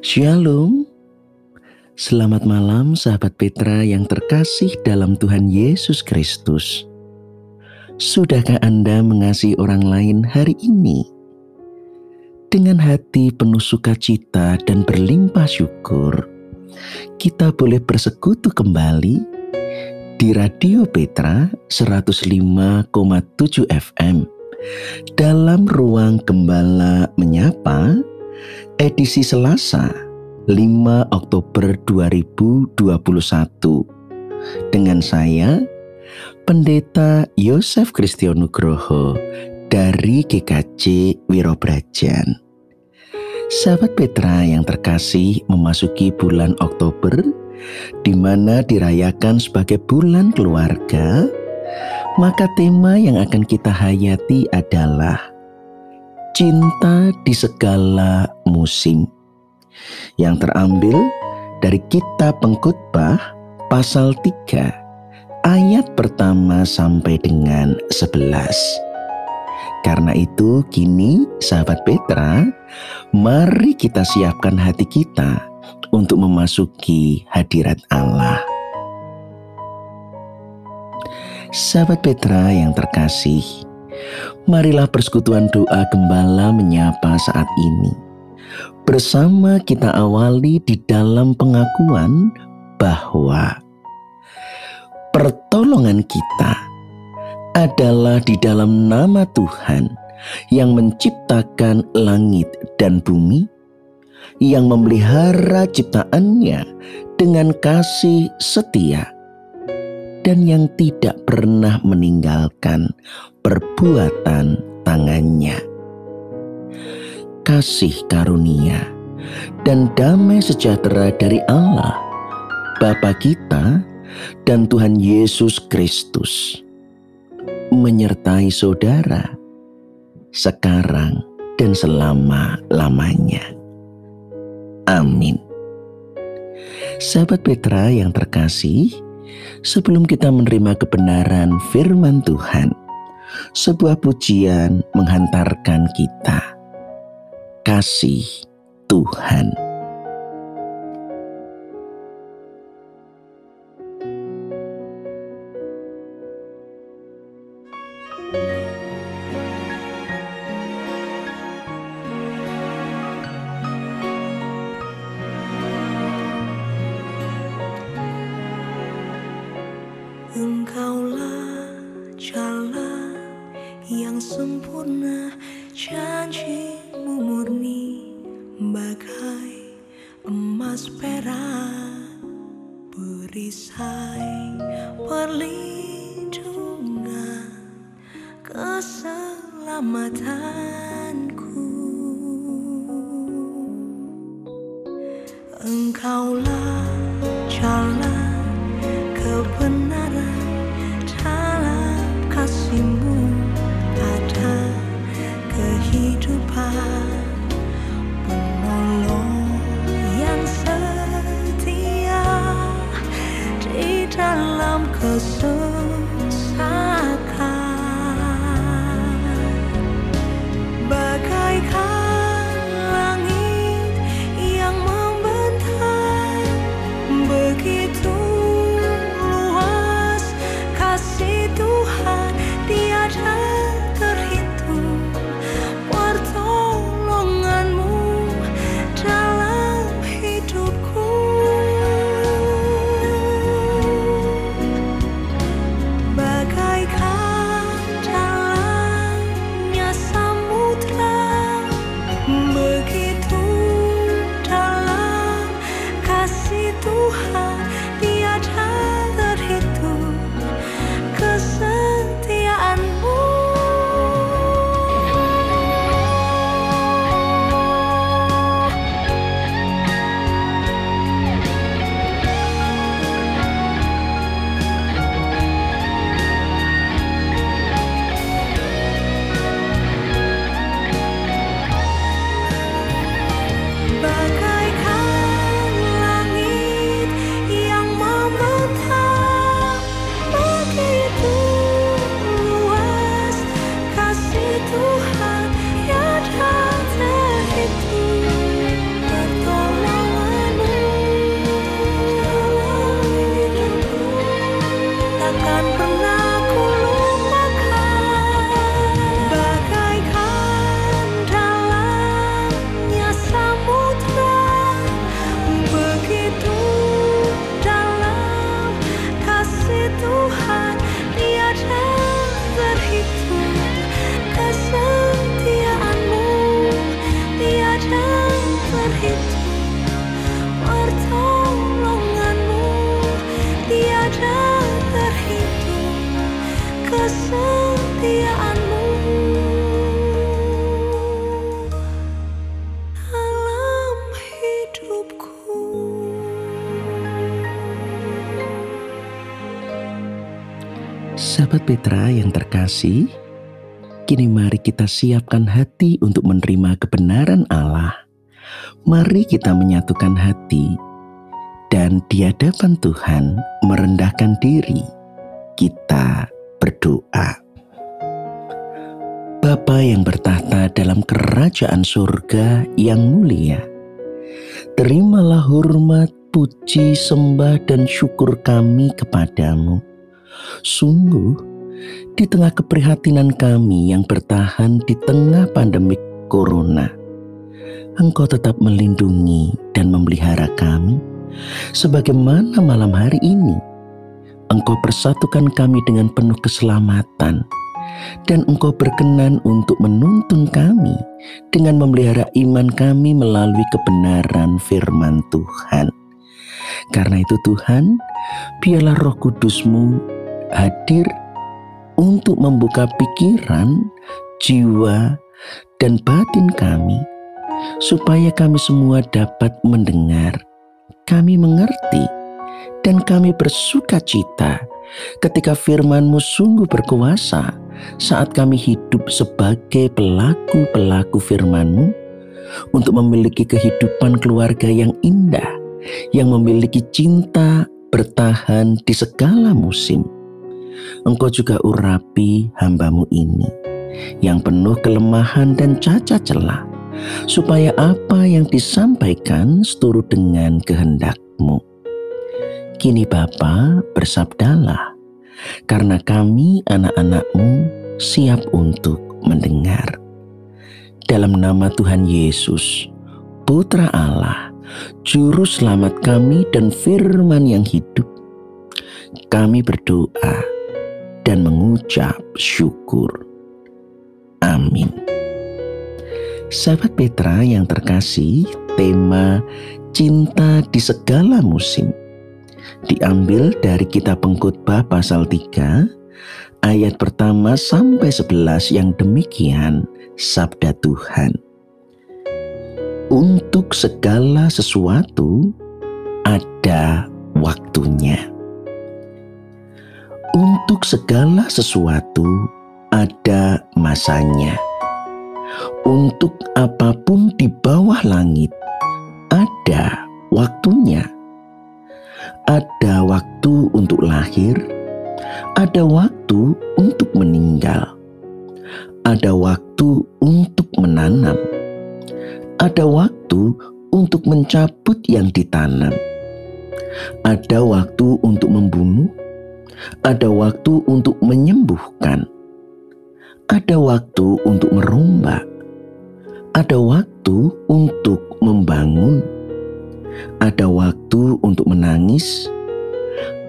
Shalom. Selamat malam sahabat Petra yang terkasih dalam Tuhan Yesus Kristus. Sudahkah Anda mengasihi orang lain hari ini? Dengan hati penuh sukacita dan berlimpah syukur, kita boleh bersekutu kembali di Radio Petra 105,7 FM dalam ruang Gembala Menyapa edisi Selasa 5 Oktober 2021 dengan saya Pendeta Yosef Kristionugroho dari GKJ Wirobrajan. Sahabat Petra yang terkasih memasuki bulan Oktober di mana dirayakan sebagai bulan keluarga, maka tema yang akan kita hayati adalah cinta di segala musim yang terambil dari kitab pengkhotbah pasal 3 ayat pertama sampai dengan 11. Karena itu kini sahabat Petra, mari kita siapkan hati kita untuk memasuki hadirat Allah. Sahabat Petra yang terkasih, marilah persekutuan doa gembala menyapa saat ini. Bersama kita awali di dalam pengakuan bahwa pertolongan kita adalah di dalam nama Tuhan yang menciptakan langit dan bumi, yang memelihara ciptaannya dengan kasih setia, dan yang tidak pernah meninggalkan perbuatan tangannya. Kasih karunia dan damai sejahtera dari Allah, Bapa kita dan Tuhan Yesus Kristus menyertai saudara sekarang dan selama-lamanya. Amin. Sahabat Petra yang terkasih, sebelum kita menerima kebenaran firman Tuhan, sebuah pujian menghantarkan kita. Kasih Tuhan. Emas perak berisai perlindungan keselamatanku. Engkaulah jalan terkasih, kini mari kita siapkan hati untuk menerima kebenaran Allah. Mari kita menyatukan hati dan di hadapan Tuhan merendahkan diri. Kita berdoa. Bapa yang bertahta dalam kerajaan surga yang mulia, terimalah hormat, puji, sembah, dan syukur kami kepadamu. Sungguh, di tengah keprihatinan kami yang bertahan di tengah pandemik corona, Engkau tetap melindungi dan memelihara kami, sebagaimana malam hari ini Engkau persatukan kami dengan penuh keselamatan, dan Engkau berkenan untuk menuntun kami dengan memelihara iman kami melalui kebenaran firman Tuhan. Karena itu Tuhan, biarlah roh kudusmu hadir untuk membuka pikiran, jiwa, dan batin kami, supaya kami semua dapat mendengar, kami mengerti, dan kami bersuka cita ketika firman-Mu sungguh berkuasa saat kami hidup sebagai pelaku-pelaku firman-Mu untuk memiliki kehidupan keluarga yang indah, yang memiliki cinta bertahan di segala musim. Engkau juga urapi hambamu ini yang penuh kelemahan dan cacat celah, supaya apa yang disampaikan seturut dengan kehendak-Mu. Kini Bapa bersabdalah, karena kami anak-anak-Mu siap untuk mendengar. Dalam nama Tuhan Yesus, Putra Allah, Juru Selamat kami dan firman yang hidup, kami berdoa dan mengucap syukur. Amin. Sahabat Petra yang terkasih, tema cinta di segala musim diambil dari kitab pengkhotbah pasal 3 ayat pertama sampai 11 yang demikian sabda Tuhan. Untuk segala sesuatu ada waktunya. Untuk segala sesuatu ada masanya. Untuk apa pun di bawah langit ada waktunya. Ada waktu untuk lahir, ada waktu untuk meninggal, ada waktu untuk menanam, ada waktu untuk mencabut yang ditanam, ada waktu untuk membunuh, ada waktu untuk menyembuhkan, ada waktu untuk merombak, ada waktu untuk membangun, ada waktu untuk menangis,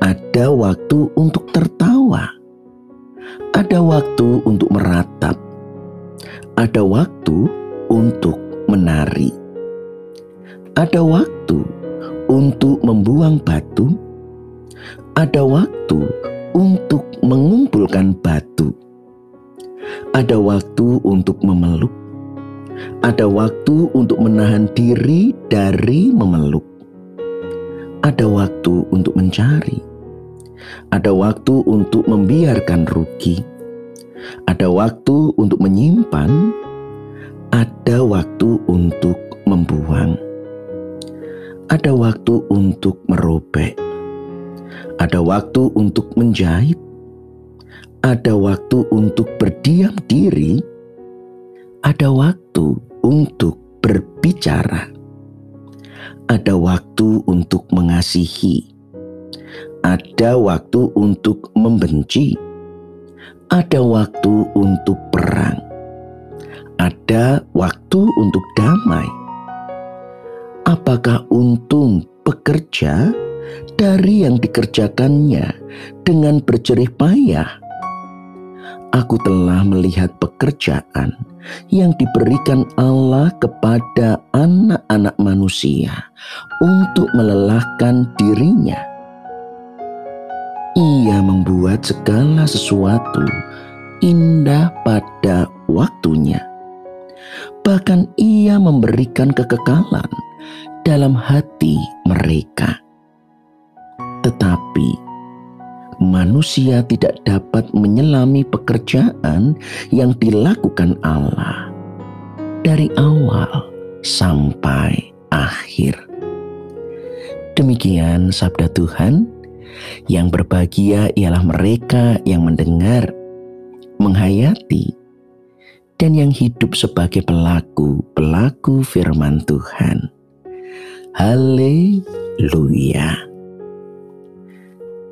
ada waktu untuk tertawa, ada waktu untuk meratap, ada waktu untuk menari, ada waktu untuk membuang batu, ada waktu untuk mengumpulkan batu, ada waktu untuk memeluk, ada waktu untuk menahan diri dari memeluk, ada waktu untuk mencari, ada waktu untuk membiarkan rugi, ada waktu untuk menyimpan, ada waktu untuk membuang, ada waktu untuk merobek, ada waktu untuk menjahit, ada waktu untuk berdiam diri, ada waktu untuk berbicara, ada waktu untuk mengasihi, Ada waktu untuk membenci, ada waktu untuk perang, ada waktu untuk damai. Apakah untung bekerja dari yang dikerjakannya dengan berjerih payah? Aku telah melihat pekerjaan yang diberikan Allah kepada anak-anak manusia untuk melelahkan dirinya. Ia membuat segala sesuatu indah pada waktunya. Bahkan ia memberikan kekekalan dalam hati mereka. Tetapi manusia tidak dapat menyelami pekerjaan yang dilakukan Allah dari awal sampai akhir. Demikian sabda Tuhan. Yang berbahagia ialah mereka yang mendengar, menghayati, dan yang hidup sebagai pelaku-pelaku firman Tuhan. Haleluya!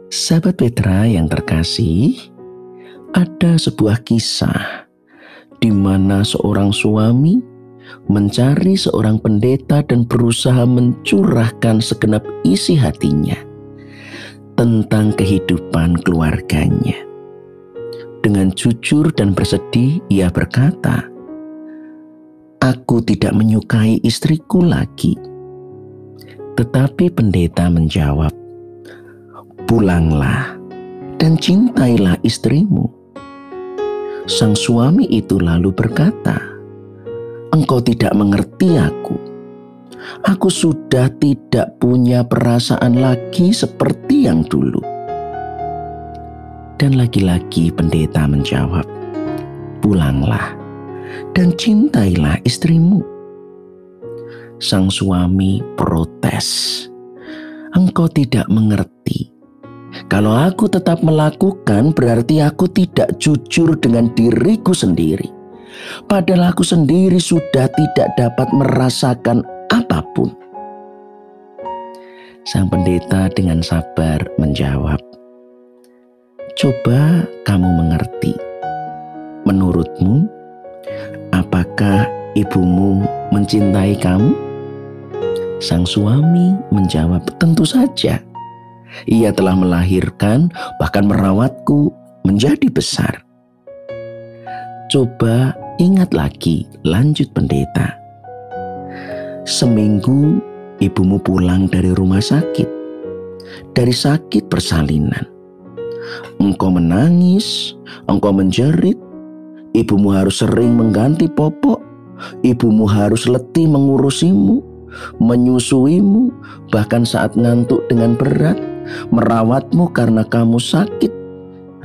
Sahabat Petra yang terkasih, ada sebuah kisah di mana seorang suami mencari seorang pendeta dan berusaha mencurahkan segenap isi hatinya tentang kehidupan keluarganya. Dengan jujur dan bersedih, ia berkata, "Aku tidak menyukai istriku lagi." Tetapi pendeta menjawab, pulanglah dan cintailah istrimu. Sang suami itu lalu berkata, "Engkau tidak mengerti aku. Aku sudah tidak punya perasaan lagi seperti yang dulu." Dan lagi-lagi pendeta menjawab, "Pulanglah dan cintailah istrimu." Sang suami protes, "Engkau tidak mengerti." Kalau aku tetap melakukan, berarti aku tidak jujur dengan diriku sendiri. Padahal aku sendiri sudah tidak dapat merasakan apa pun. Sang pendeta dengan sabar menjawab, "Coba kamu mengerti. Menurutmu, apakah ibumu mencintai kamu?" Sang suami menjawab, "Tentu saja." Ia telah melahirkan, bahkan merawatku menjadi besar. Coba ingat lagi, lanjut pendeta. Seminggu ibumu pulang dari rumah sakit, dari sakit persalinan. Engkau menangis, engkau menjerit, ibumu harus sering mengganti popok, ibumu harus letih mengurusimu, menyusuimu, bahkan saat ngantuk dengan berat, merawatmu karena kamu sakit,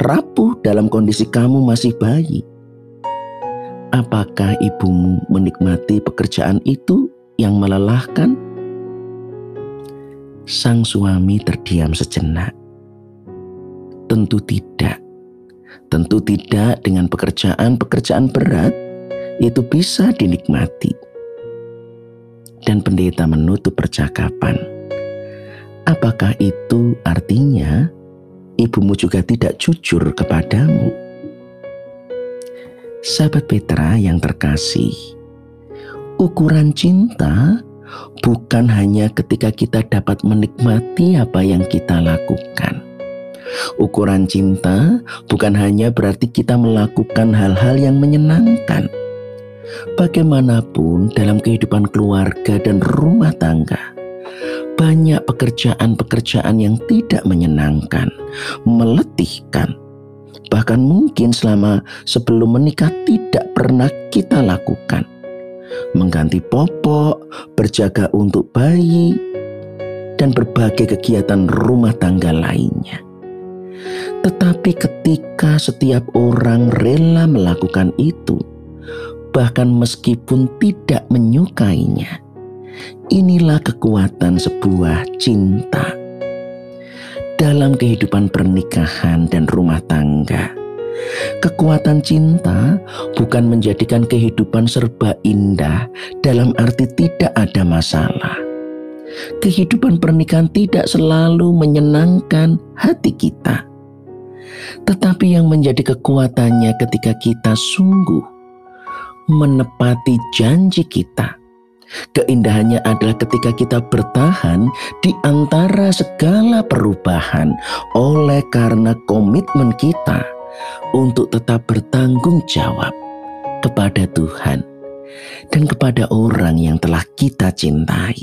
rapuh dalam kondisi kamu masih bayi. Apakah ibumu menikmati pekerjaan itu yang melelahkan? Sang suami terdiam sejenak. Tentu tidak. Tentu tidak dengan pekerjaan-pekerjaan berat itu bisa dinikmati. Dan pendeta menutup percakapan Apakah itu artinya ibumu juga tidak jujur kepadamu? Sahabat Petra yang terkasih, ukuran cinta bukan hanya ketika kita dapat menikmati apa yang kita lakukan. Ukuran cinta bukan hanya berarti kita melakukan hal-hal yang menyenangkan. Bagaimanapun dalam kehidupan keluarga dan rumah tangga, banyak pekerjaan-pekerjaan yang tidak menyenangkan, meletihkan, bahkan mungkin selama sebelum menikah tidak pernah kita lakukan. Mengganti popok, berjaga untuk bayi, dan berbagai kegiatan rumah tangga lainnya. Tetapi ketika setiap orang rela melakukan itu, bahkan meskipun tidak menyukainya, Inilah kekuatan sebuah cinta dalam kehidupan pernikahan dan rumah tangga. Kekuatan cinta bukan menjadikan kehidupan serba indah dalam arti tidak ada masalah. kehidupan pernikahan tidak selalu menyenangkan hati kita. Tetapi yang menjadi kekuatannya ketika kita sungguh menepati janji kita. Keindahannya adalah ketika kita bertahan di antara segala perubahan oleh karena komitmen kita untuk tetap bertanggung jawab kepada Tuhan dan kepada orang yang telah kita cintai.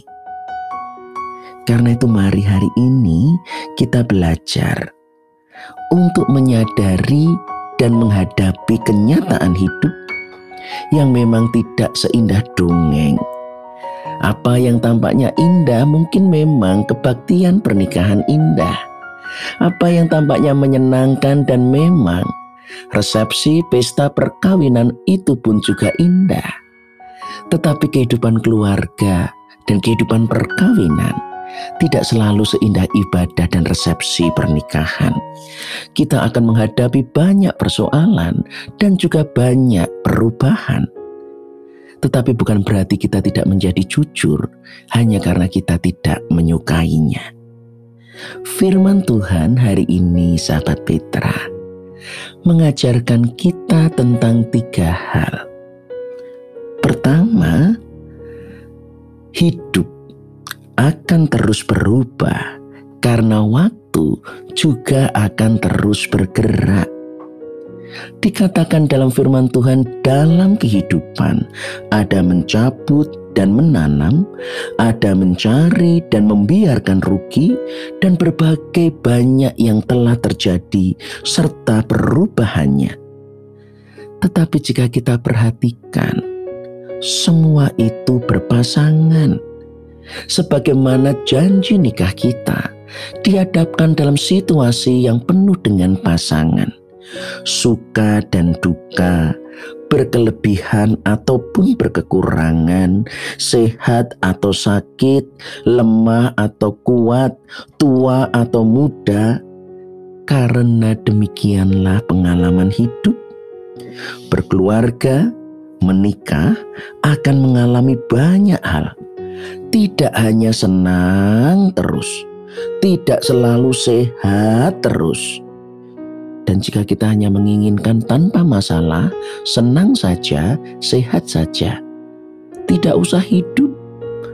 Karena itu mari hari ini kita belajar untuk menyadari dan menghadapi kenyataan hidup yang memang tidak seindah dongeng. Apa yang tampaknya indah mungkin memang kebaktian pernikahan indah. Apa yang tampaknya menyenangkan dan memang resepsi pesta perkawinan itu pun juga indah. Tetapi kehidupan keluarga dan kehidupan perkawinan tidak selalu seindah ibadah dan resepsi pernikahan. Kita akan menghadapi banyak persoalan dan juga banyak perubahan. Tetapi bukan berarti kita tidak menjadi jujur hanya karena kita tidak menyukainya. Firman Tuhan hari ini sahabat Petra mengajarkan kita tentang tiga hal. Pertama, hidup akan terus berubah karena waktu juga akan terus bergerak. Dikatakan dalam firman Tuhan, dalam kehidupan ada mencabut dan menanam, ada mencari dan membiarkan rugi, dan berbagai banyak yang telah terjadi serta perubahannya. Tetapi jika kita perhatikan, semua itu berpasangan sebagaimana janji nikah kita dihadapkan dalam situasi yang penuh dengan pasangan, suka dan duka, berkelebihan ataupun berkekurangan, sehat atau sakit, lemah atau kuat, tua atau muda. Karena demikianlah pengalaman hidup berkeluarga, menikah akan mengalami banyak hal tidak hanya senang terus, tidak selalu sehat terus. Dan jika kita hanya menginginkan tanpa masalah, senang saja, sehat saja, tidak usah hidup.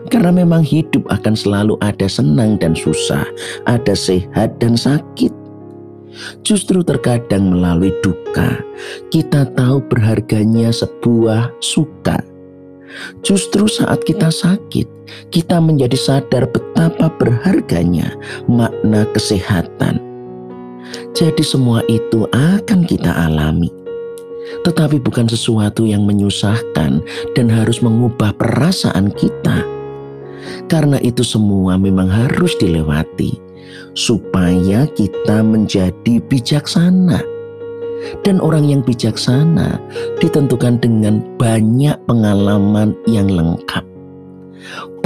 Karena memang hidup akan selalu ada senang dan susah, ada sehat dan sakit. Justru terkadang melalui duka, kita tahu berharganya sebuah suka Justru saat kita sakit, kita menjadi sadar betapa berharganya makna kesehatan. Jadi, semua itu akan kita alami, tetapi bukan sesuatu yang menyusahkan dan harus mengubah perasaan kita. Karena itu, semua memang harus dilewati supaya kita menjadi bijaksana dan orang yang bijaksana ditentukan dengan banyak pengalaman yang lengkap.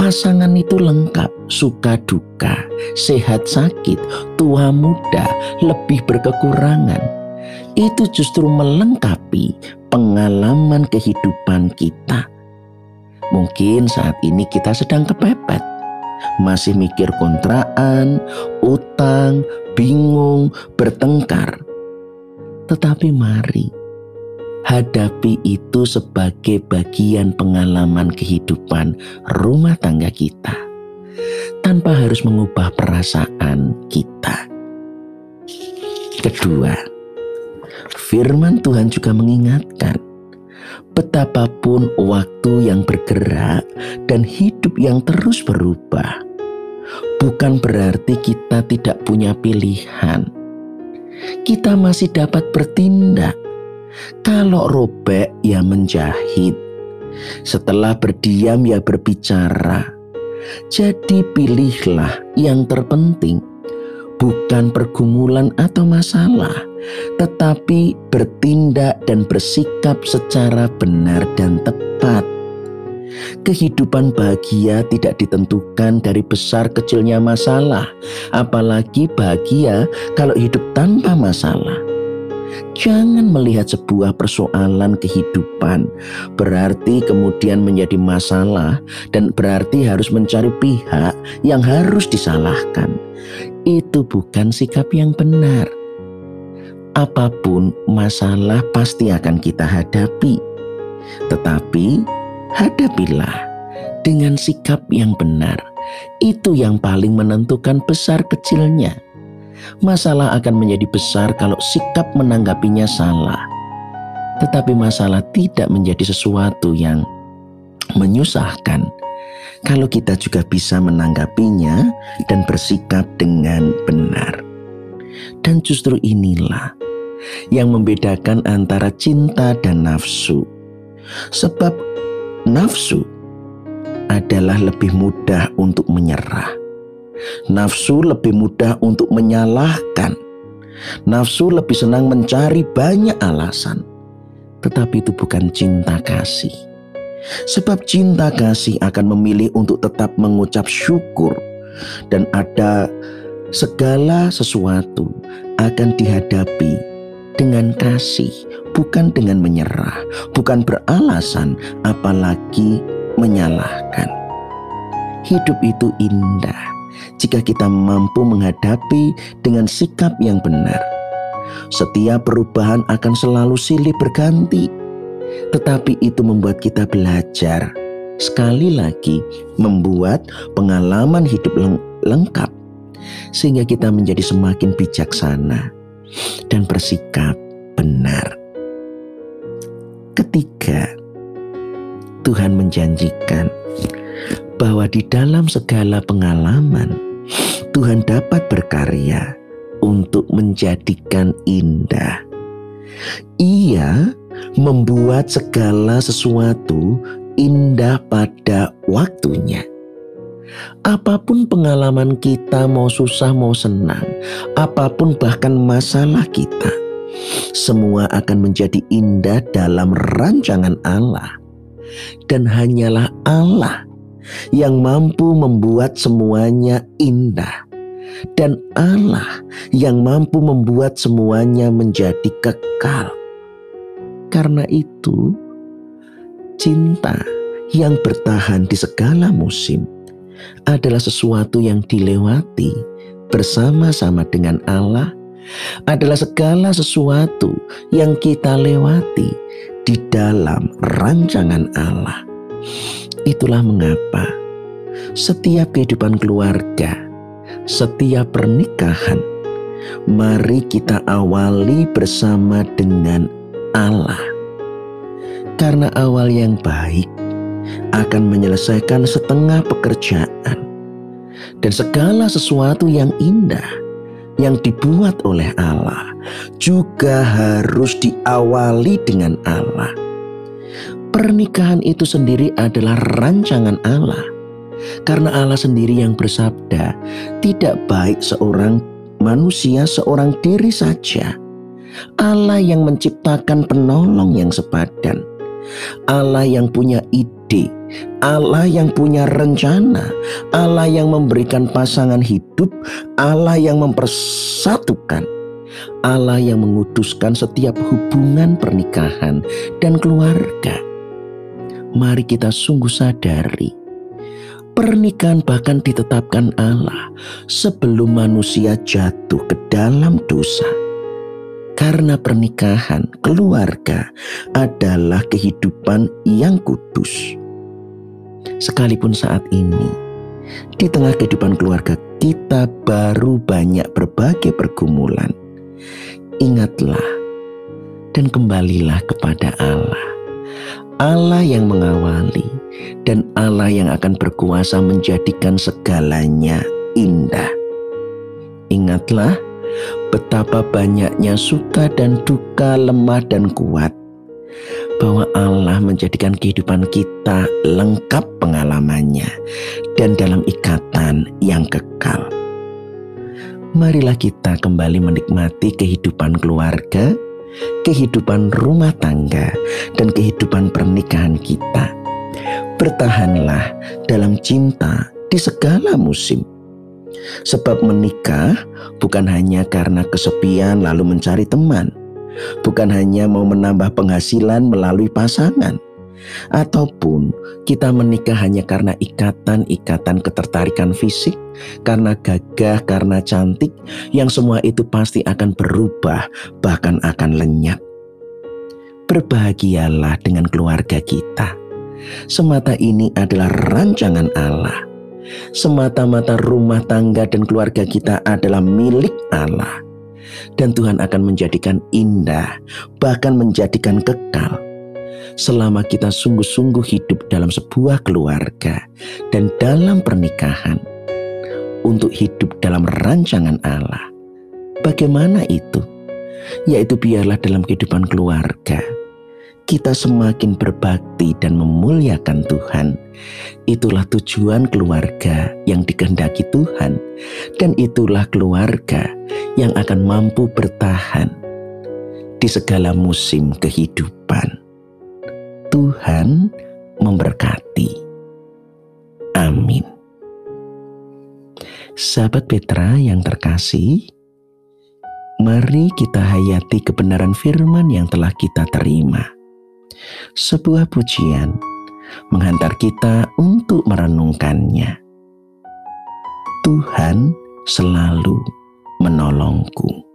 Pasangan itu lengkap, suka duka, sehat sakit, tua muda, lebih berkekurangan. Itu justru melengkapi pengalaman kehidupan kita. Mungkin saat ini kita sedang kepepet, masih mikir kontraan, utang, bingung, bertengkar tetapi mari hadapi itu sebagai bagian pengalaman kehidupan rumah tangga kita tanpa harus mengubah perasaan kita. Kedua, firman Tuhan juga mengingatkan betapapun waktu yang bergerak dan hidup yang terus berubah, bukan berarti kita tidak punya pilihan kita masih dapat bertindak. Kalau robek ya menjahit. Setelah berdiam ya berbicara. Jadi pilihlah yang terpenting. Bukan pergumulan atau masalah, tetapi bertindak dan bersikap secara benar dan tepat. Kehidupan bahagia tidak ditentukan dari besar kecilnya masalah, apalagi bahagia kalau hidup tanpa masalah. Jangan melihat sebuah persoalan kehidupan berarti kemudian menjadi masalah dan berarti harus mencari pihak yang harus disalahkan. Itu bukan sikap yang benar. Apa pun masalah pasti akan kita hadapi, tetapi hadapilah dengan sikap yang benar. Itu yang paling menentukan besar kecilnya masalah akan menjadi besar kalau sikap menanggapinya salah. Tetapi masalah tidak menjadi sesuatu yang menyusahkan kalau kita juga bisa menanggapinya dan bersikap dengan benar. Dan justru inilah yang membedakan antara cinta dan nafsu. Sebab nafsu adalah lebih mudah untuk menyerah Nafsu lebih mudah untuk menyalahkan. Nafsu lebih senang mencari banyak alasan. Tetapi itu bukan cinta kasih. Sebab cinta kasih akan memilih untuk tetap mengucap syukur dan ada segala sesuatu akan dihadapi dengan kasih, bukan dengan menyerah, bukan beralasan, apalagi menyalahkan. Hidup itu indah jika kita mampu menghadapi dengan sikap yang benar. Setiap perubahan akan selalu silih berganti, tetapi itu membuat kita belajar. Sekali lagi, membuat pengalaman hidup leng lengkap, sehingga kita menjadi semakin bijaksana dan bersikap benar. Ketiga, Tuhan menjanjikan bahwa di dalam segala pengalaman, Tuhan dapat berkarya untuk menjadikan indah. Ia membuat segala sesuatu indah pada waktunya. Apa pun pengalaman kita, mau susah, mau senang, apa pun bahkan masalah kita, semua akan menjadi indah dalam rancangan Allah, dan hanyalah Allah yang mampu membuat semuanya indah, dan Allah yang mampu membuat semuanya menjadi kekal. Karena itu, cinta yang bertahan di segala musim adalah sesuatu yang dilewati bersama-sama dengan Allah, adalah segala sesuatu yang kita lewati di dalam rancangan Allah. Itulah mengapa setiap kehidupan keluarga, setiap pernikahan, mari kita awali bersama dengan Allah. Karena awal yang baik akan menyelesaikan setengah pekerjaan dan segala sesuatu yang indah yang dibuat oleh Allah juga harus diawali dengan Allah. Pernikahan itu sendiri adalah rancangan Allah. Karena Allah sendiri yang bersabda, tidak baik seorang manusia seorang diri saja. Allah yang menciptakan penolong yang sepadan. Allah yang punya ide, Allah yang punya rencana, Allah yang memberikan pasangan hidup, Allah yang mempersatukan, Allah yang menguduskan setiap hubungan pernikahan dan keluarga mari kita sungguh sadari pernikahan bahkan ditetapkan Allah sebelum manusia jatuh ke dalam dosa. Karena pernikahan, keluarga adalah kehidupan yang kudus. Sekalipun saat ini, di tengah kehidupan keluarga kita baru banyak berbagai pergumulan. Ingatlah dan kembalilah kepada Allah Allah yang mengawali dan Allah yang akan berkuasa menjadikan segalanya indah. Ingatlah betapa banyaknya suka dan duka, lemah dan kuat, bahwa Allah menjadikan kehidupan kita lengkap pengalamannya dan dalam ikatan yang kekal. Marilah kita kembali menikmati kehidupan keluarga kehidupan rumah tangga, dan kehidupan pernikahan kita. Bertahanlah dalam cinta di segala musim. Sebab menikah bukan hanya karena kesepian lalu mencari teman, bukan hanya mau menambah penghasilan melalui pasangan, ataupun kita menikah hanya karena ikatan-ikatan ketertarikan fisik, karena gagah, karena cantik, yang semua itu pasti akan berubah, bahkan akan lenyap. Berbahagialah dengan keluarga kita. Semata ini adalah rancangan Allah. Semata-mata rumah tangga dan keluarga kita adalah milik Allah dan Tuhan akan menjadikan indah, bahkan menjadikan kekal. Selama kita sungguh-sungguh hidup dalam sebuah keluarga dan dalam pernikahan, untuk hidup dalam rancangan Allah. Bagaimana itu? Yaitu biarlah dalam kehidupan keluarga, kita semakin berbakti dan memuliakan Tuhan. Itulah tujuan keluarga yang dikehendaki Tuhan, dan itulah keluarga yang akan mampu bertahan di segala musim kehidupan. Tuhan memberkati. Amin. Sahabat Petra yang terkasih, mari kita hayati kebenaran firman yang telah kita terima sebuah pujian menghantar kita untuk merenungkannya. Tuhan selalu menolongku.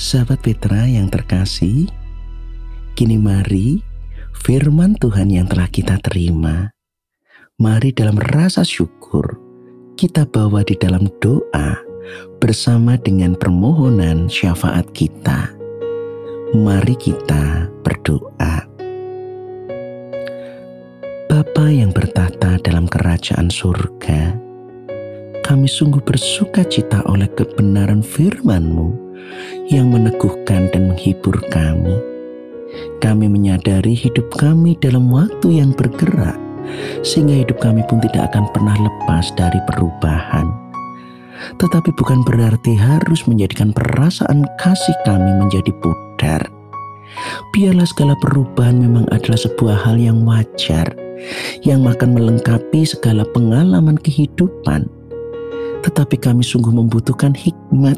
Sahabat Petra yang terkasih, kini mari firman Tuhan yang telah kita terima, mari dalam rasa syukur kita bawa di dalam doa bersama dengan permohonan syafaat kita. Mari kita berdoa. Bapa yang bertata dalam kerajaan surga, kami sungguh bersuka cita oleh kebenaran firman-Mu yang meneguhkan dan menghibur kami. Kami menyadari hidup kami dalam waktu yang bergerak, sehingga hidup kami pun tidak akan pernah lepas dari perubahan. Tetapi bukan berarti harus menjadikan perasaan kasih kami menjadi pudar. Biarlah segala perubahan memang adalah sebuah hal yang wajar, yang akan melengkapi segala pengalaman kehidupan. Tetapi kami sungguh membutuhkan hikmat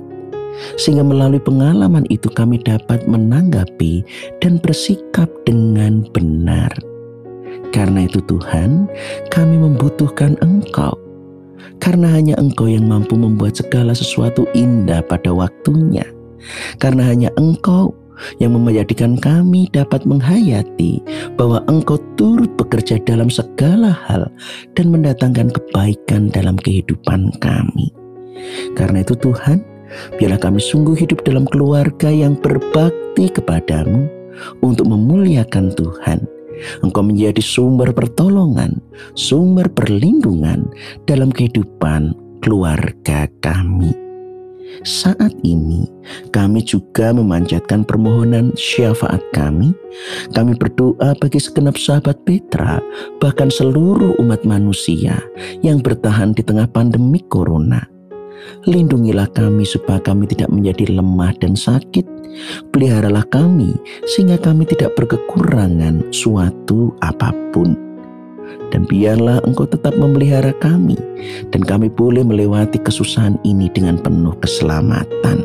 sehingga melalui pengalaman itu kami dapat menanggapi dan bersikap dengan benar. Karena itu Tuhan, kami membutuhkan Engkau. Karena hanya Engkau yang mampu membuat segala sesuatu indah pada waktunya. Karena hanya Engkau yang menjadikan kami dapat menghayati bahwa Engkau turut bekerja dalam segala hal dan mendatangkan kebaikan dalam kehidupan kami. Karena itu Tuhan, Biarlah kami sungguh hidup dalam keluarga yang berbakti kepadamu untuk memuliakan Tuhan. Engkau menjadi sumber pertolongan, sumber perlindungan dalam kehidupan keluarga kami. Saat ini kami juga memanjatkan permohonan syafaat kami. Kami berdoa bagi segenap sahabat Petra, bahkan seluruh umat manusia yang bertahan di tengah pandemi corona. Lindungilah kami supaya kami tidak menjadi lemah dan sakit. Peliharalah kami sehingga kami tidak berkekurangan suatu apa pun. Dan biarlah engkau tetap memelihara kami dan kami boleh melewati kesusahan ini dengan penuh keselamatan.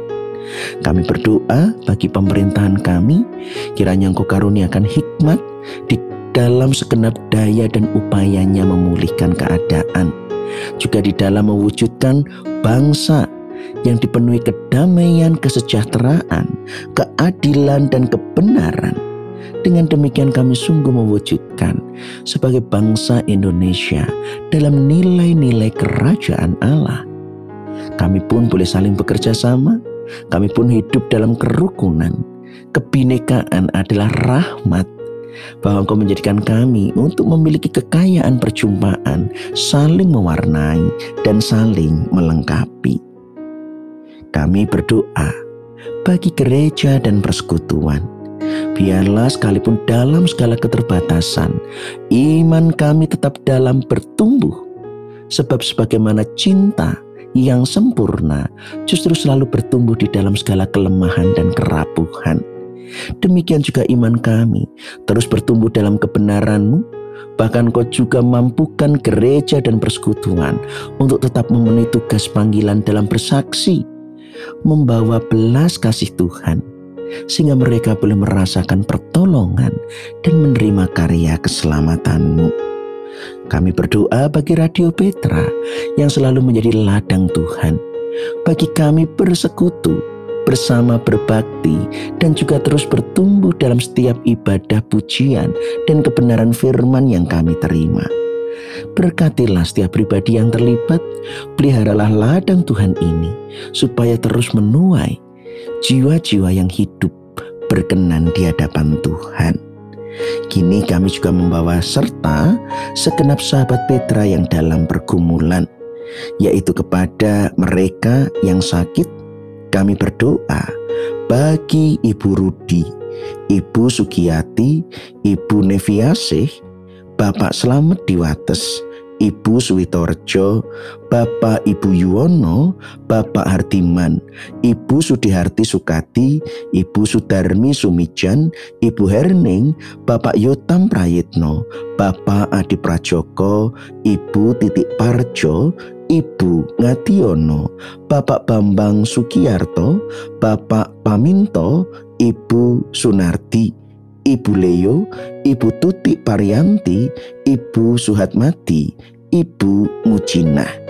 Kami berdoa bagi pemerintahan kami, kiranya engkau karuniakan hikmat di dalam segenap daya dan upayanya memulihkan keadaan juga di dalam mewujudkan bangsa yang dipenuhi kedamaian, kesejahteraan, keadilan, dan kebenaran. Dengan demikian kami sungguh mewujudkan sebagai bangsa Indonesia dalam nilai-nilai kerajaan Allah. Kami pun boleh saling bekerja sama, kami pun hidup dalam kerukunan. Kebinekaan adalah rahmat bahwa Engkau menjadikan kami untuk memiliki kekayaan perjumpaan, saling mewarnai dan saling melengkapi. Kami berdoa bagi gereja dan persekutuan. Biarlah sekalipun dalam segala keterbatasan, iman kami tetap dalam bertumbuh. Sebab sebagaimana cinta yang sempurna justru selalu bertumbuh di dalam segala kelemahan dan kerapuhan Demikian juga iman kami terus bertumbuh dalam kebenaranmu, bahkan kau juga mampukan gereja dan persekutuan untuk tetap memenuhi tugas panggilan dalam bersaksi, membawa belas kasih Tuhan, sehingga mereka boleh merasakan pertolongan dan menerima karya keselamatanmu. Kami berdoa bagi Radio Petra yang selalu menjadi ladang Tuhan, bagi kami bersekutu bersama berbakti dan juga terus bertumbuh dalam setiap ibadah pujian dan kebenaran firman yang kami terima. Berkatilah setiap pribadi yang terlibat, peliharalah ladang Tuhan ini, supaya terus menuai jiwa-jiwa yang hidup berkenan di hadapan Tuhan. Kini kami juga membawa serta segenap sahabat Petra yang dalam pergumulan, yaitu kepada mereka yang sakit, kami berdoa bagi Ibu Rudi, Ibu Sugiyati, Ibu Neviasih, Bapak Slamet Diwates, Ibu Suwitorjo, Bapak Ibu Yuwono, Bapak Hardiman, Ibu Sudiharti Sukati, Ibu Sudarmi Sumijan, Ibu Herning, Bapak Yotam Prayitno, Bapak Adi Prajoko, Ibu Titik Parjo, Ibu Ngationo, Bapak Bambang Sukiyarto, Bapak Paminto, Ibu Sunardi, Ibu Leo, Ibu Tuti Parianti, Ibu Suhatmati, Ibu Mujinah.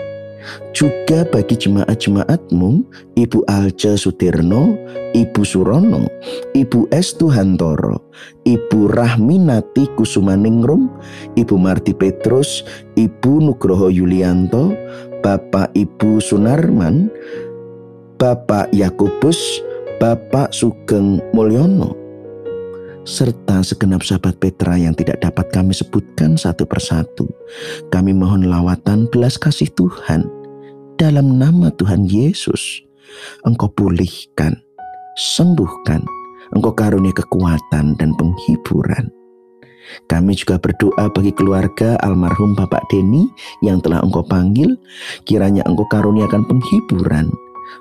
juga bagi jemaat-jemaatmu, Ibu Alce Sutirno, Ibu Surono, Ibu Estu Hantoro, Ibu Rahminati Kusumaningrum, Ibu Marti Petrus, Ibu Nugroho Yulianto, Bapak Ibu Sunarman, Bapak Yakubus, Bapak Sugeng Mulyono, serta segenap sahabat Petra yang tidak dapat kami sebutkan satu persatu. Kami mohon lawatan belas kasih Tuhan dalam nama Tuhan Yesus. Engkau pulihkan, sembuhkan, engkau karunia kekuatan dan penghiburan. Kami juga berdoa bagi keluarga almarhum Bapak Denny yang telah engkau panggil, kiranya engkau karuniakan penghiburan,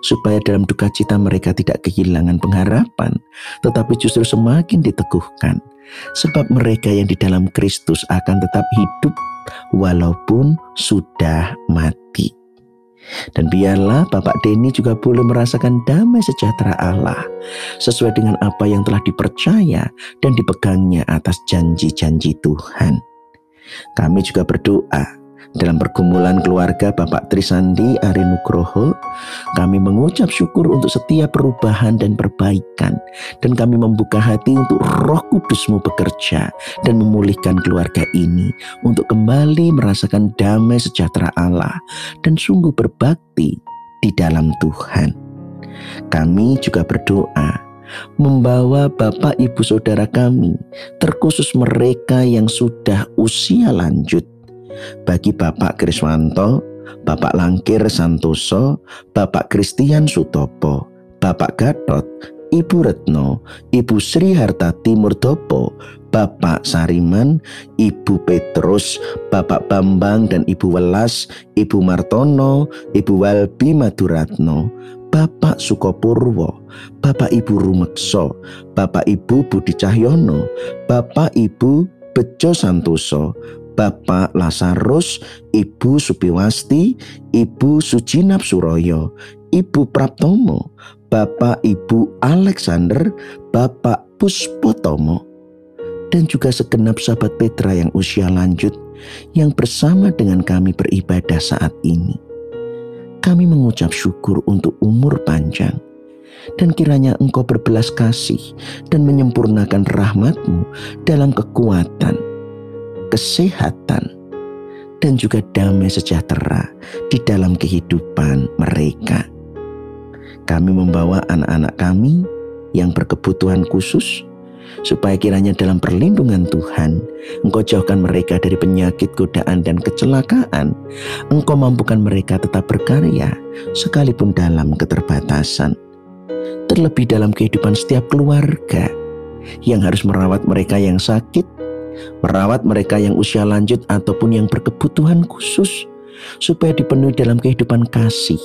supaya dalam duka cita mereka tidak kehilangan pengharapan, tetapi justru semakin diteguhkan, sebab mereka yang di dalam Kristus akan tetap hidup walaupun sudah mati. Dan biarlah Bapak Denny juga boleh merasakan damai sejahtera Allah sesuai dengan apa yang telah dipercaya dan dipegangnya atas janji-janji Tuhan. Kami juga berdoa dalam pergumulan keluarga Bapak Trisandi Ari Nugroho, kami mengucap syukur untuk setiap perubahan dan perbaikan. Dan kami membuka hati untuk roh kudusmu bekerja dan memulihkan keluarga ini untuk kembali merasakan damai sejahtera Allah dan sungguh berbakti di dalam Tuhan. Kami juga berdoa membawa Bapak Ibu Saudara kami, terkhusus mereka yang sudah usia lanjut, bagi Bapak Kriswanto, Bapak Langkir Santoso, Bapak Kristian Sutopo, Bapak Gatot, Ibu Retno, Ibu Sri Hartati Murdopo, Bapak Sariman, Ibu Petrus, Bapak Bambang dan Ibu Welas, Ibu Martono, Ibu Walbi Maduratno, Bapak Sukopurwo, Bapak Ibu Rumekso, Bapak Ibu Budi Cahyono, Bapak Ibu Bejo Santoso, Bapak Lasarus, Ibu Supiwasti, Ibu Sujinap Suroyo, Ibu Praptomo, Bapak Ibu Alexander, Bapak Puspotomo, dan juga segenap sahabat Petra yang usia lanjut yang bersama dengan kami beribadah saat ini. Kami mengucap syukur untuk umur panjang, dan kiranya engkau berbelas kasih dan menyempurnakan rahmatmu dalam kekuatan, kesehatan, dan juga damai sejahtera di dalam kehidupan mereka. Kami membawa anak-anak kami yang berkebutuhan khusus, supaya kiranya dalam perlindungan Tuhan, Engkau jauhkan mereka dari penyakit, godaan, dan kecelakaan. Engkau mampukan mereka tetap berkarya, sekalipun dalam keterbatasan. Terlebih dalam kehidupan setiap keluarga yang harus merawat mereka yang sakit, merawat mereka yang usia lanjut ataupun yang berkebutuhan khusus, supaya dipenuhi dalam kehidupan kasih,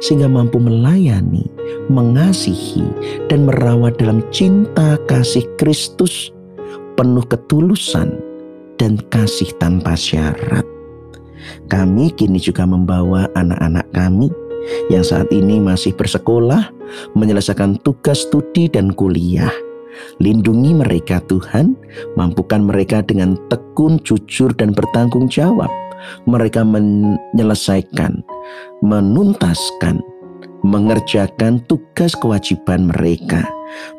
sehingga mampu melayani, mengasihi, dan merawat dalam cinta kasih Kristus, penuh ketulusan dan kasih tanpa syarat. Kami kini juga membawa anak-anak kami yang saat ini masih bersekolah, menyelesaikan tugas studi dan kuliah Lindungi mereka Tuhan, mampukan mereka dengan tekun, jujur, dan bertanggung jawab. Mereka menyelesaikan, menuntaskan, mengerjakan tugas kewajiban mereka.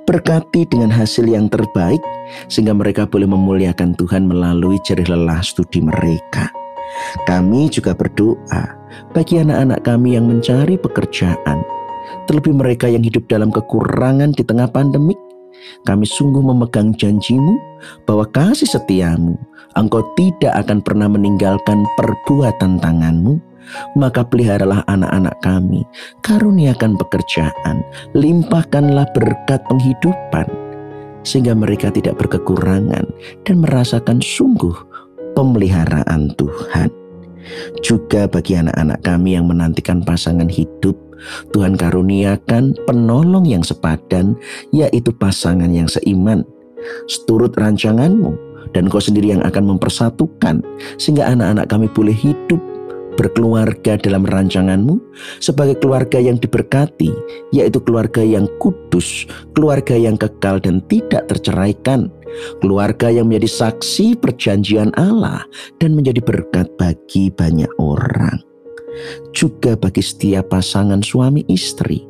Berkati dengan hasil yang terbaik, sehingga mereka boleh memuliakan Tuhan melalui jerih lelah studi mereka. Kami juga berdoa bagi anak-anak kami yang mencari pekerjaan, terlebih mereka yang hidup dalam kekurangan di tengah pandemik, kami sungguh memegang janjimu bahwa kasih setiamu, engkau tidak akan pernah meninggalkan perbuatan tanganmu, maka peliharalah anak-anak kami, karuniakan pekerjaan, limpahkanlah berkat penghidupan, sehingga mereka tidak berkekurangan dan merasakan sungguh pemeliharaan Tuhan. Juga bagi anak-anak kami yang menantikan pasangan hidup, Tuhan karuniakan penolong yang sepadan, yaitu pasangan yang seiman. Seturut rancanganmu, dan kau sendiri yang akan mempersatukan, sehingga anak-anak kami boleh hidup berkeluarga dalam rancanganmu sebagai keluarga yang diberkati, yaitu keluarga yang kudus, keluarga yang kekal dan tidak terceraikan, keluarga yang menjadi saksi perjanjian Allah dan menjadi berkat bagi banyak orang. Juga bagi setiap pasangan suami istri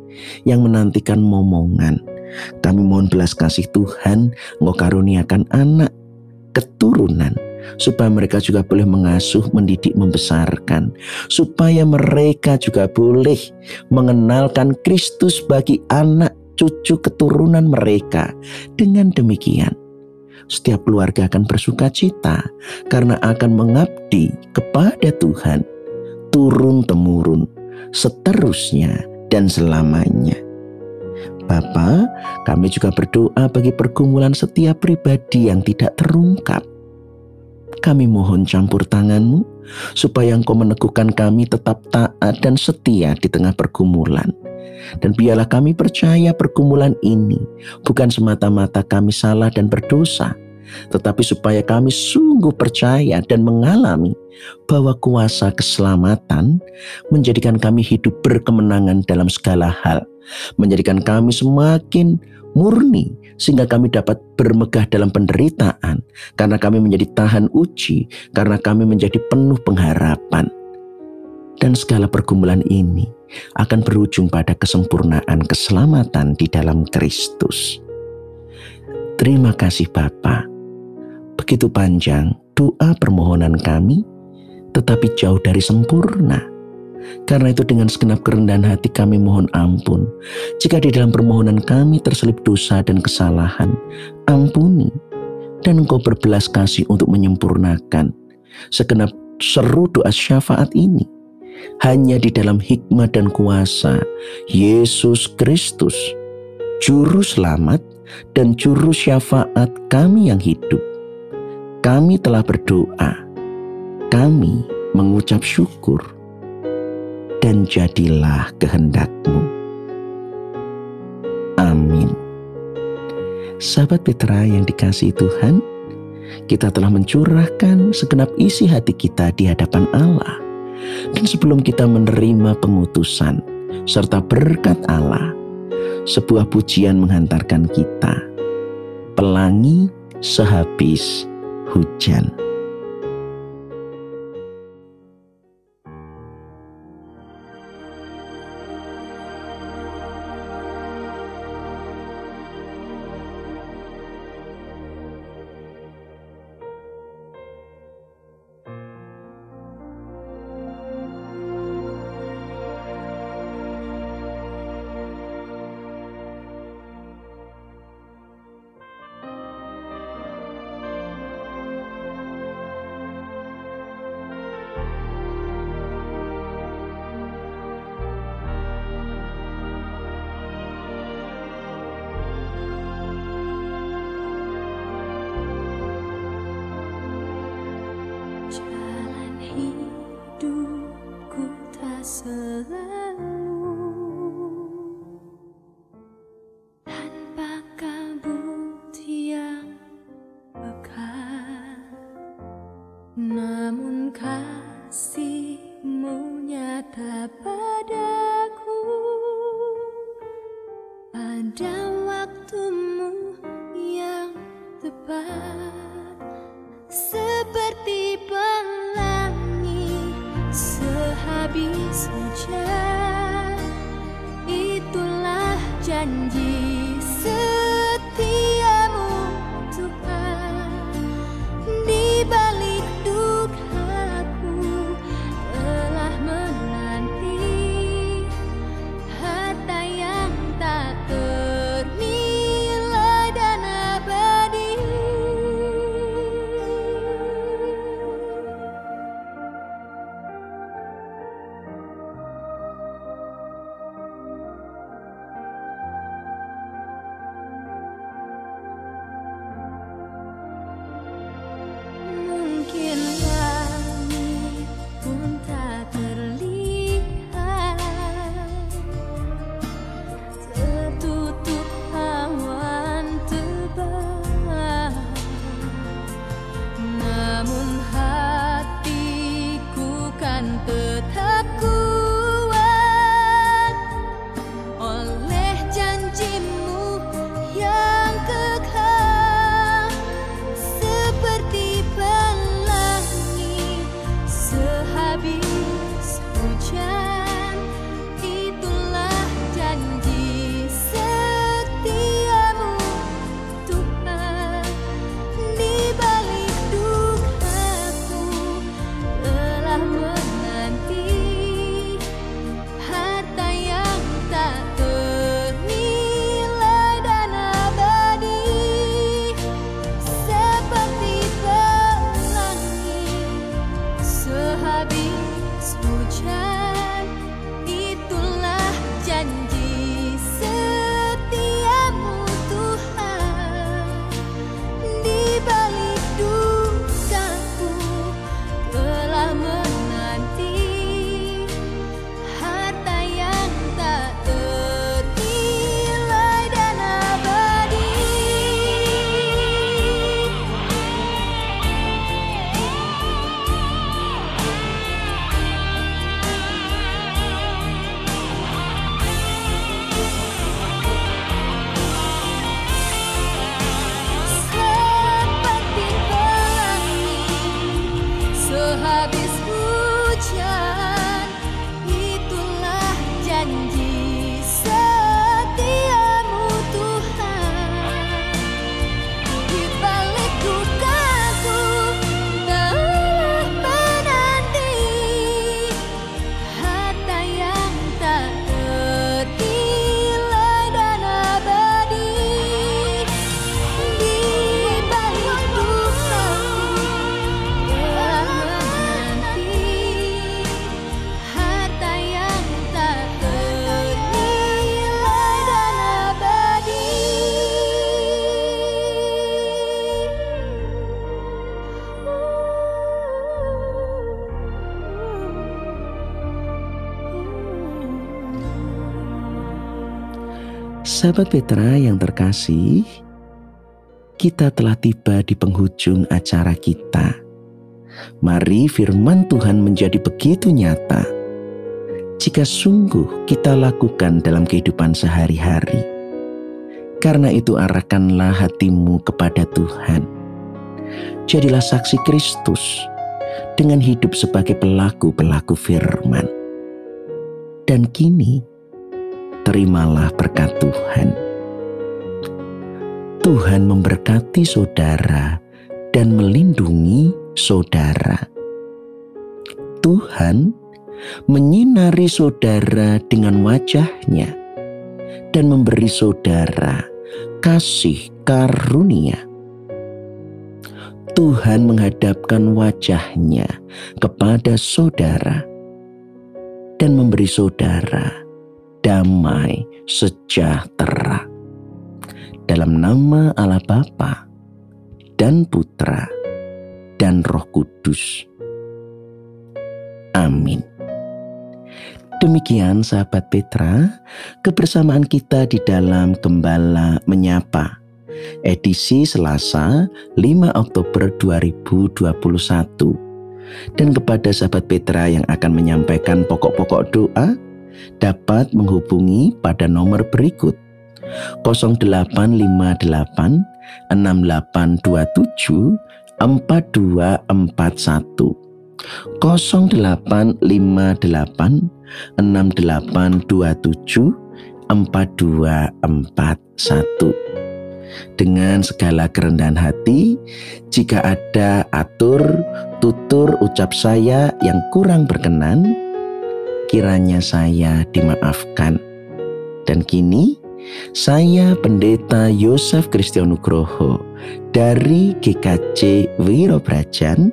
yang menantikan momongan. Kami mohon belas kasih Tuhan, Engkau karuniakan anak, keturunan, supaya mereka juga boleh mengasuh, mendidik, membesarkan, supaya mereka juga boleh mengenalkan Kristus bagi anak cucu keturunan mereka. Dengan demikian, setiap keluarga akan bersuka cita karena akan mengabdi kepada Tuhan turun temurun seterusnya dan selamanya. Bapa, kami juga berdoa bagi pergumulan setiap pribadi yang tidak terungkap. Kami mohon campur tanganmu supaya engkau meneguhkan kami tetap taat dan setia di tengah pergumulan. Dan biarlah kami percaya pergumulan ini bukan semata-mata kami salah dan berdosa, tetapi supaya kami sungguh percaya dan mengalami bahwa kuasa keselamatan menjadikan kami hidup berkemenangan dalam segala hal, menjadikan kami semakin murni sehingga kami dapat bermegah dalam penderitaan karena kami menjadi tahan uji, karena kami menjadi penuh pengharapan. Dan segala pergumulan ini akan berujung pada kesempurnaan keselamatan di dalam Kristus. Terima kasih Bapak. Begitu panjang doa permohonan kami tetapi jauh dari sempurna. Karena itu dengan segenap kerendahan hati kami mohon ampun. Jika di dalam permohonan kami terselip dosa dan kesalahan, ampuni. Dan engkau berbelas kasih untuk menyempurnakan segenap seru doa syafaat ini. Hanya di dalam hikmat dan kuasa Yesus Kristus, Juru Selamat dan Juru Syafaat kami yang hidup. Kami telah berdoa kami mengucap syukur dan jadilah kehendakmu. Amin. Sahabat Petra yang dikasih Tuhan, kita telah mencurahkan segenap isi hati kita di hadapan Allah. Dan sebelum kita menerima pengutusan serta berkat Allah, sebuah pujian menghantarkan kita. Pelangi sehabis hujan. Sahabat Petra yang terkasih, kita telah tiba di penghujung acara kita. Mari firman Tuhan menjadi begitu nyata jika sungguh kita lakukan dalam kehidupan sehari-hari. Karena itu arahkanlah hatimu kepada Tuhan. Jadilah saksi Kristus dengan hidup sebagai pelaku-pelaku firman. Dan kini, terimalah berkat Tuhan. Tuhan memberkati saudara dan melindungi saudara. Tuhan menyinari saudara dengan wajahnya dan memberi saudara kasih karunia. Tuhan menghadapkan wajahnya kepada saudara dan memberi saudara damai sejahtera. Dalam nama Allah Bapa dan Putra dan Roh Kudus. Amin. Demikian sahabat Petra, kebersamaan kita di dalam Gembala Menyapa. Edisi Selasa 5 Oktober 2021. Dan kepada sahabat Petra yang akan menyampaikan pokok-pokok doa, dapat menghubungi pada nomor berikut. 0858 6827 4241 0858 6827 4241 dengan segala kerendahan hati jika ada atur tutur ucap saya yang kurang berkenan kiranya saya dimaafkan dan kini saya Pendeta Yosef Kristianugroho dari GKC Wirobrajan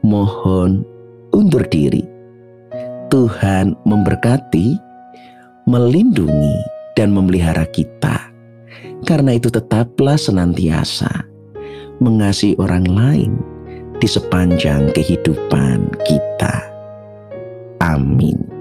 mohon undur diri Tuhan memberkati, melindungi, dan memelihara kita. Karena itu, tetaplah senantiasa mengasihi orang lain di sepanjang kehidupan kita. Amin.